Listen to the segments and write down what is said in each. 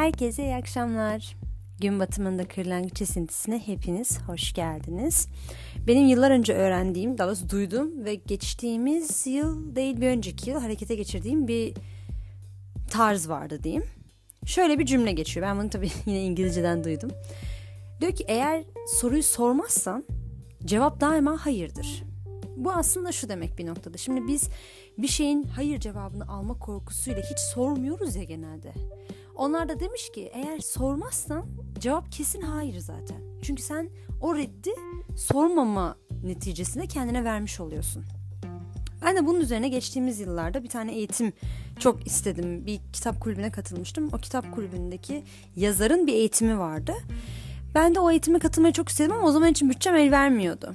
Herkese iyi akşamlar. Gün batımında kırlangıç esintisine hepiniz hoş geldiniz. Benim yıllar önce öğrendiğim, daha doğrusu duydum ve geçtiğimiz yıl değil bir önceki yıl harekete geçirdiğim bir tarz vardı diyeyim. Şöyle bir cümle geçiyor. Ben bunu tabii yine İngilizceden duydum. Diyor ki eğer soruyu sormazsan cevap daima hayırdır. Bu aslında şu demek bir noktada. Şimdi biz bir şeyin hayır cevabını alma korkusuyla hiç sormuyoruz ya genelde. Onlar da demiş ki eğer sormazsan cevap kesin hayır zaten. Çünkü sen o reddi sormama neticesinde kendine vermiş oluyorsun. Ben de bunun üzerine geçtiğimiz yıllarda bir tane eğitim çok istedim. Bir kitap kulübüne katılmıştım. O kitap kulübündeki yazarın bir eğitimi vardı. Ben de o eğitime katılmayı çok istedim ama o zaman için bütçem el vermiyordu.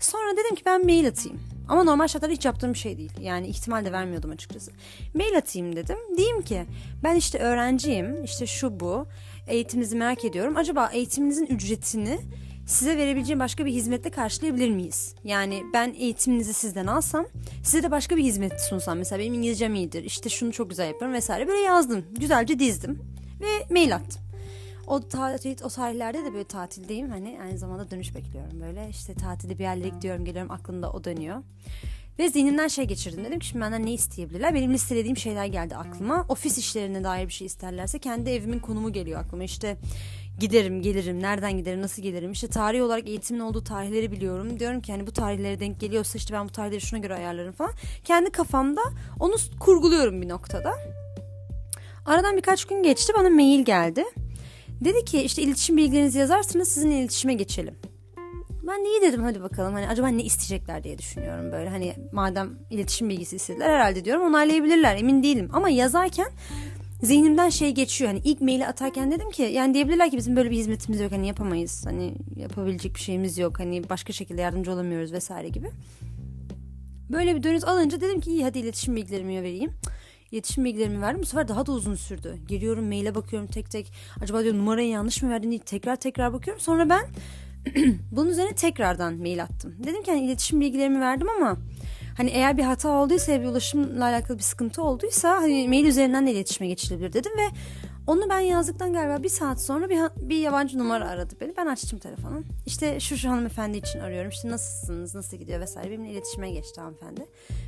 Sonra dedim ki ben mail atayım. Ama normal şartlarda hiç yaptığım bir şey değil. Yani ihtimal de vermiyordum açıkçası. Mail atayım dedim. Diyeyim ki ben işte öğrenciyim. işte şu bu. Eğitiminizi merak ediyorum. Acaba eğitiminizin ücretini size verebileceğim başka bir hizmetle karşılayabilir miyiz? Yani ben eğitiminizi sizden alsam size de başka bir hizmet sunsam. Mesela benim İngilizcem iyidir. işte şunu çok güzel yaparım vesaire. Böyle yazdım. Güzelce dizdim. Ve mail attım. O tatil, o tarihlerde de böyle tatildeyim. Hani aynı zamanda dönüş bekliyorum böyle. işte tatilde bir yerlere gidiyorum geliyorum aklımda o dönüyor. Ve zihnimden şey geçirdim. Dedim ki şimdi benden ne isteyebilirler? Benim listelediğim şeyler geldi aklıma. Ofis işlerine dair bir şey isterlerse kendi evimin konumu geliyor aklıma. İşte giderim, gelirim, nereden giderim, nasıl gelirim? İşte tarih olarak eğitimin olduğu tarihleri biliyorum. Diyorum ki hani bu tarihlere denk geliyorsa işte ben bu tarihleri şuna göre ayarlarım falan. Kendi kafamda onu kurguluyorum bir noktada. Aradan birkaç gün geçti bana mail geldi. Dedi ki işte iletişim bilgilerinizi yazarsınız sizinle iletişime geçelim. Ben de iyi dedim hadi bakalım hani acaba ne isteyecekler diye düşünüyorum böyle hani madem iletişim bilgisi istediler herhalde diyorum onaylayabilirler emin değilim ama yazarken zihnimden şey geçiyor hani ilk maili atarken dedim ki yani diyebilirler ki bizim böyle bir hizmetimiz yok hani yapamayız hani yapabilecek bir şeyimiz yok hani başka şekilde yardımcı olamıyoruz vesaire gibi. Böyle bir dönüş alınca dedim ki iyi hadi iletişim bilgilerimi vereyim. İletişim bilgilerimi verdim. Bu sefer daha da uzun sürdü. Giriyorum maile bakıyorum tek tek. Acaba diyor numarayı yanlış mı verdin diye tekrar tekrar bakıyorum. Sonra ben bunun üzerine tekrardan mail attım. Dedim ki hani iletişim bilgilerimi verdim ama hani eğer bir hata olduysa bir ulaşımla alakalı bir sıkıntı olduysa hani mail üzerinden de iletişime geçilebilir dedim ve onu ben yazdıktan galiba bir saat sonra bir, bir yabancı numara aradı beni. Ben açtım telefonu. İşte şu şu hanımefendi için arıyorum. İşte nasılsınız, nasıl gidiyor vesaire. Benimle iletişime geçti hanımefendi.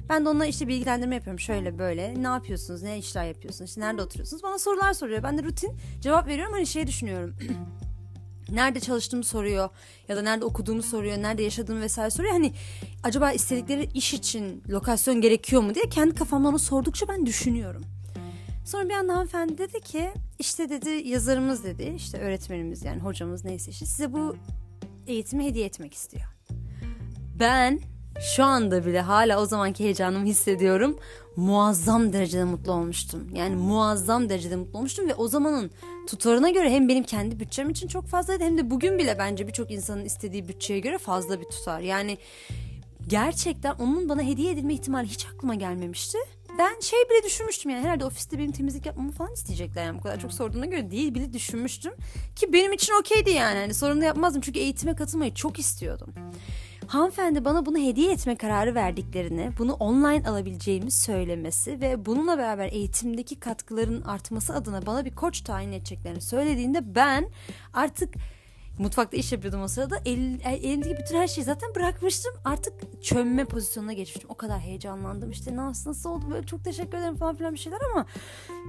Ben de onunla işte bilgilendirme yapıyorum. Şöyle böyle. Ne yapıyorsunuz, ne işler yapıyorsunuz, işte nerede oturuyorsunuz? Bana sorular soruyor. Ben de rutin cevap veriyorum. Hani şey düşünüyorum. nerede çalıştığımı soruyor ya da nerede okuduğumu soruyor, nerede yaşadığımı vesaire soruyor. Hani acaba istedikleri iş için lokasyon gerekiyor mu diye kendi kafamda onu sordukça ben düşünüyorum. Sonra bir anda hanımefendi dedi ki işte dedi yazarımız dedi işte öğretmenimiz yani hocamız neyse işte size bu eğitimi hediye etmek istiyor. Ben şu anda bile hala o zamanki heyecanımı hissediyorum. Muazzam derecede mutlu olmuştum. Yani muazzam derecede mutlu olmuştum ve o zamanın tutarına göre hem benim kendi bütçem için çok fazlaydı hem de bugün bile bence birçok insanın istediği bütçeye göre fazla bir tutar. Yani gerçekten onun bana hediye edilme ihtimali hiç aklıma gelmemişti ben şey bile düşünmüştüm yani herhalde ofiste benim temizlik yapmamı falan isteyecekler yani bu kadar çok sorduğuna göre değil bile düşünmüştüm. Ki benim için okeydi yani hani sorun da yapmazdım çünkü eğitime katılmayı çok istiyordum. Hanımefendi bana bunu hediye etme kararı verdiklerini, bunu online alabileceğimi söylemesi ve bununla beraber eğitimdeki katkıların artması adına bana bir koç tayin edeceklerini söylediğinde ben artık Mutfakta iş yapıyordum o sırada. El, elimdeki bütün her şeyi zaten bırakmıştım. Artık çömme pozisyonuna geçmiştim. O kadar heyecanlandım. İşte nasıl, nasıl oldu böyle çok teşekkür ederim falan filan bir şeyler ama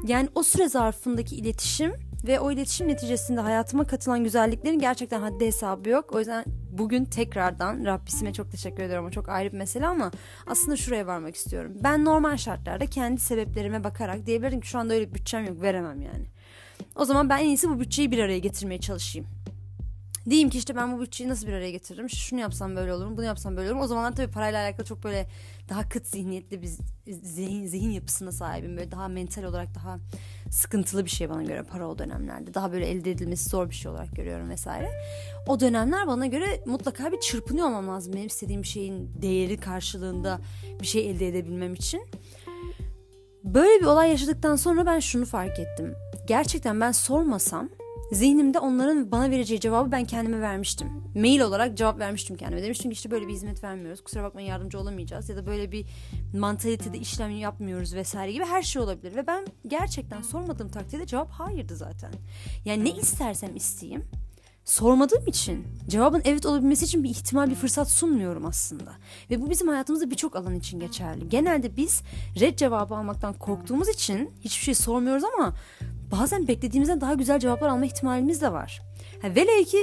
yani o süre zarfındaki iletişim ve o iletişim neticesinde hayatıma katılan güzelliklerin gerçekten haddi hesabı yok. O yüzden bugün tekrardan Rabbisime çok teşekkür ediyorum. O çok ayrı bir mesele ama aslında şuraya varmak istiyorum. Ben normal şartlarda kendi sebeplerime bakarak diyebilirim ki şu anda öyle bir bütçem yok veremem yani. O zaman ben en iyisi bu bütçeyi bir araya getirmeye çalışayım. Diyeyim ki işte ben bu bütçeyi nasıl bir araya getiririm? Şunu yapsam böyle olur mu? Bunu yapsam böyle olur mu? O zamanlar tabii parayla alakalı çok böyle daha kıt zihniyetli bir zihin, zihin yapısına sahibim. Böyle daha mental olarak daha sıkıntılı bir şey bana göre para o dönemlerde. Daha böyle elde edilmesi zor bir şey olarak görüyorum vesaire. O dönemler bana göre mutlaka bir çırpınıyor olmam lazım. Benim istediğim şeyin değeri karşılığında bir şey elde edebilmem için. Böyle bir olay yaşadıktan sonra ben şunu fark ettim. Gerçekten ben sormasam zihnimde onların bana vereceği cevabı ben kendime vermiştim. Mail olarak cevap vermiştim kendime. Demiştim ki işte böyle bir hizmet vermiyoruz. Kusura bakmayın yardımcı olamayacağız. Ya da böyle bir mantalitede işlem yapmıyoruz vesaire gibi her şey olabilir. Ve ben gerçekten sormadığım takdirde cevap hayırdı zaten. Yani ne istersem isteyeyim sormadığım için cevabın evet olabilmesi için bir ihtimal bir fırsat sunmuyorum aslında. Ve bu bizim hayatımızda birçok alan için geçerli. Genelde biz red cevabı almaktan korktuğumuz için hiçbir şey sormuyoruz ama bazen beklediğimizden daha güzel cevaplar alma ihtimalimiz de var. Ha, velev ki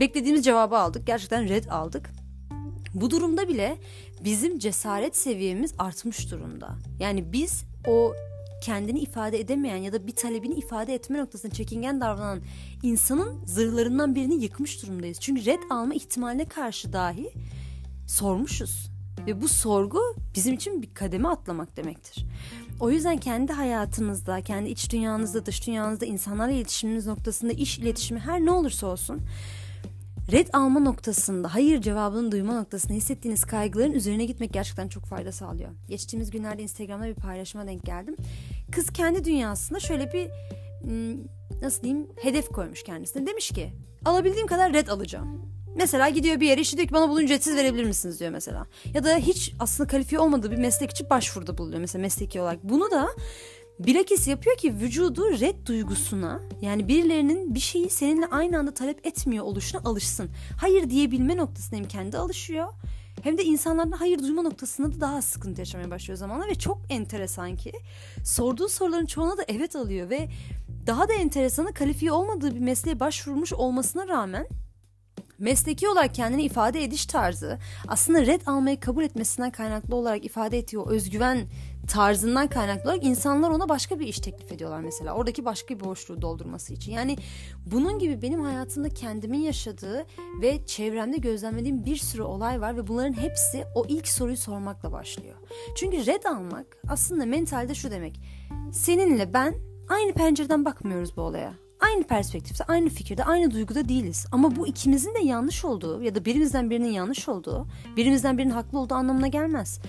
beklediğimiz cevabı aldık. Gerçekten red aldık. Bu durumda bile bizim cesaret seviyemiz artmış durumda. Yani biz o kendini ifade edemeyen ya da bir talebini ifade etme noktasında çekingen davranan insanın zırhlarından birini yıkmış durumdayız. Çünkü red alma ihtimaline karşı dahi sormuşuz. Ve bu sorgu bizim için bir kademe atlamak demektir. O yüzden kendi hayatınızda, kendi iç dünyanızda, dış dünyanızda, insanlarla iletişiminiz noktasında, iş iletişimi her ne olursa olsun red alma noktasında, hayır cevabını duyma noktasında hissettiğiniz kaygıların üzerine gitmek gerçekten çok fayda sağlıyor. Geçtiğimiz günlerde Instagram'da bir paylaşıma denk geldim. Kız kendi dünyasında şöyle bir nasıl diyeyim hedef koymuş kendisine. Demiş ki alabildiğim kadar red alacağım. Mesela gidiyor bir yere işte diyor ki bana bunu ücretsiz verebilir misiniz diyor mesela. Ya da hiç aslında kalifiye olmadığı bir meslek için başvuruda bulunuyor mesela mesleki olarak. Bunu da bilakis yapıyor ki vücudu red duygusuna yani birilerinin bir şeyi seninle aynı anda talep etmiyor oluşuna alışsın. Hayır diyebilme noktasına hem kendi alışıyor hem de insanlardan hayır duyma noktasında da daha sıkıntı yaşamaya başlıyor zamanla ve çok enteresan ki sorduğu soruların çoğuna da evet alıyor ve daha da enteresanı kalifiye olmadığı bir mesleğe başvurmuş olmasına rağmen mesleki olarak kendini ifade ediş tarzı aslında red almayı kabul etmesinden kaynaklı olarak ifade ettiği o özgüven tarzından kaynaklı olarak insanlar ona başka bir iş teklif ediyorlar mesela. Oradaki başka bir boşluğu doldurması için. Yani bunun gibi benim hayatımda kendimin yaşadığı ve çevremde gözlemlediğim bir sürü olay var ve bunların hepsi o ilk soruyu sormakla başlıyor. Çünkü red almak aslında mentalde şu demek. Seninle ben aynı pencereden bakmıyoruz bu olaya aynı perspektifte, aynı fikirde, aynı duyguda değiliz. Ama bu ikimizin de yanlış olduğu ya da birimizden birinin yanlış olduğu, birimizden birinin haklı olduğu anlamına gelmez.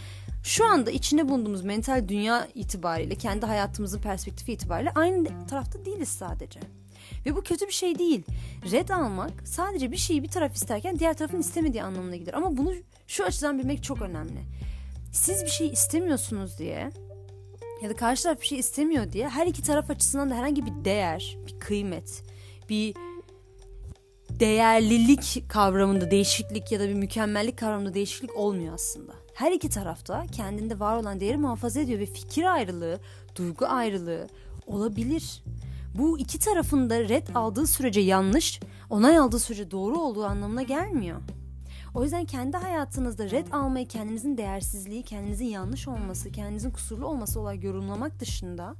Şu anda içinde bulunduğumuz mental dünya itibariyle, kendi hayatımızın perspektifi itibariyle aynı tarafta değiliz sadece. Ve bu kötü bir şey değil. Red almak sadece bir şeyi bir taraf isterken diğer tarafın istemediği anlamına gelir. Ama bunu şu açıdan bilmek çok önemli. Siz bir şey istemiyorsunuz diye ya da karşı taraf bir şey istemiyor diye her iki taraf açısından da herhangi bir değer, bir kıymet, bir değerlilik kavramında değişiklik ya da bir mükemmellik kavramında değişiklik olmuyor aslında. Her iki tarafta kendinde var olan değeri muhafaza ediyor ve fikir ayrılığı, duygu ayrılığı olabilir. Bu iki tarafında red aldığı sürece yanlış, onay aldığı sürece doğru olduğu anlamına gelmiyor. O yüzden kendi hayatınızda red almayı kendinizin değersizliği, kendinizin yanlış olması, kendinizin kusurlu olması olarak yorumlamak dışında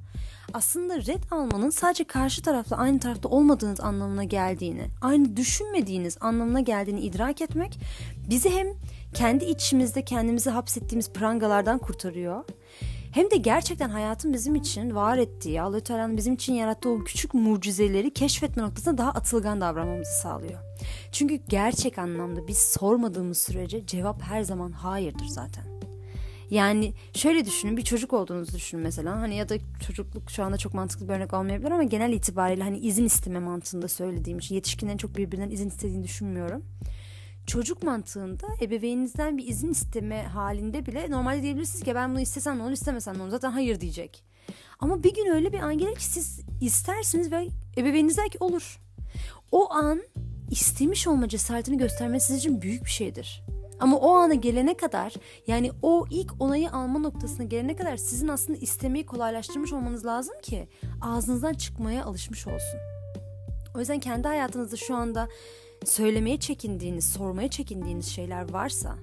aslında red almanın sadece karşı tarafla aynı tarafta olmadığınız anlamına geldiğini, aynı düşünmediğiniz anlamına geldiğini idrak etmek bizi hem kendi içimizde kendimizi hapsettiğimiz prangalardan kurtarıyor hem de gerçekten hayatın bizim için var ettiği, Allah Teala'nın bizim için yarattığı o küçük mucizeleri keşfetme noktasında daha atılgan davranmamızı sağlıyor. Çünkü gerçek anlamda biz sormadığımız sürece cevap her zaman hayırdır zaten. Yani şöyle düşünün bir çocuk olduğunuzu düşünün mesela hani ya da çocukluk şu anda çok mantıklı bir örnek olmayabilir ama genel itibariyle hani izin isteme mantığında söylediğim için yetişkinlerin çok birbirinden izin istediğini düşünmüyorum çocuk mantığında ebeveyninizden bir izin isteme halinde bile normalde diyebilirsiniz ki ben bunu istesem olur istemesem olur zaten hayır diyecek. Ama bir gün öyle bir an gelir ki siz istersiniz ve ebeveyniniz der ki olur. O an istemiş olma cesaretini göstermesi sizin için büyük bir şeydir. Ama o ana gelene kadar yani o ilk onayı alma noktasına gelene kadar sizin aslında istemeyi kolaylaştırmış olmanız lazım ki ağzınızdan çıkmaya alışmış olsun. O yüzden kendi hayatınızda şu anda söylemeye çekindiğiniz, sormaya çekindiğiniz şeyler varsa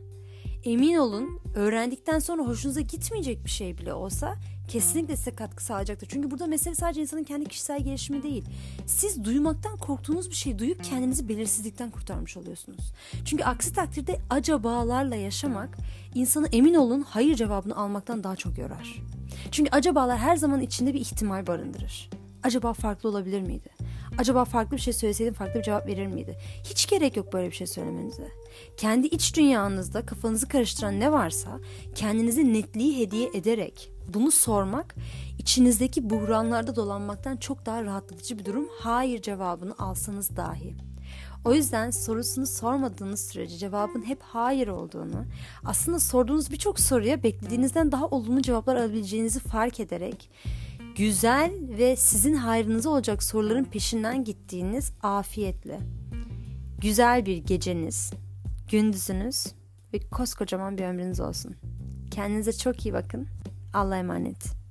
emin olun öğrendikten sonra hoşunuza gitmeyecek bir şey bile olsa kesinlikle size katkı sağlayacaktır. Çünkü burada mesele sadece insanın kendi kişisel gelişimi değil. Siz duymaktan korktuğunuz bir şey duyup kendinizi belirsizlikten kurtarmış oluyorsunuz. Çünkü aksi takdirde acabalarla yaşamak insanı emin olun hayır cevabını almaktan daha çok yorar. Çünkü acabalar her zaman içinde bir ihtimal barındırır. Acaba farklı olabilir miydi? Acaba farklı bir şey söyleseydim farklı bir cevap verir miydi? Hiç gerek yok böyle bir şey söylemenize. Kendi iç dünyanızda kafanızı karıştıran ne varsa kendinize netliği hediye ederek bunu sormak içinizdeki buhranlarda dolanmaktan çok daha rahatlatıcı bir durum. Hayır cevabını alsanız dahi. O yüzden sorusunu sormadığınız sürece cevabın hep hayır olduğunu, aslında sorduğunuz birçok soruya beklediğinizden daha olumlu cevaplar alabileceğinizi fark ederek güzel ve sizin hayrınıza olacak soruların peşinden gittiğiniz afiyetle. Güzel bir geceniz, gündüzünüz ve koskocaman bir ömrünüz olsun. Kendinize çok iyi bakın. Allah'a emanet.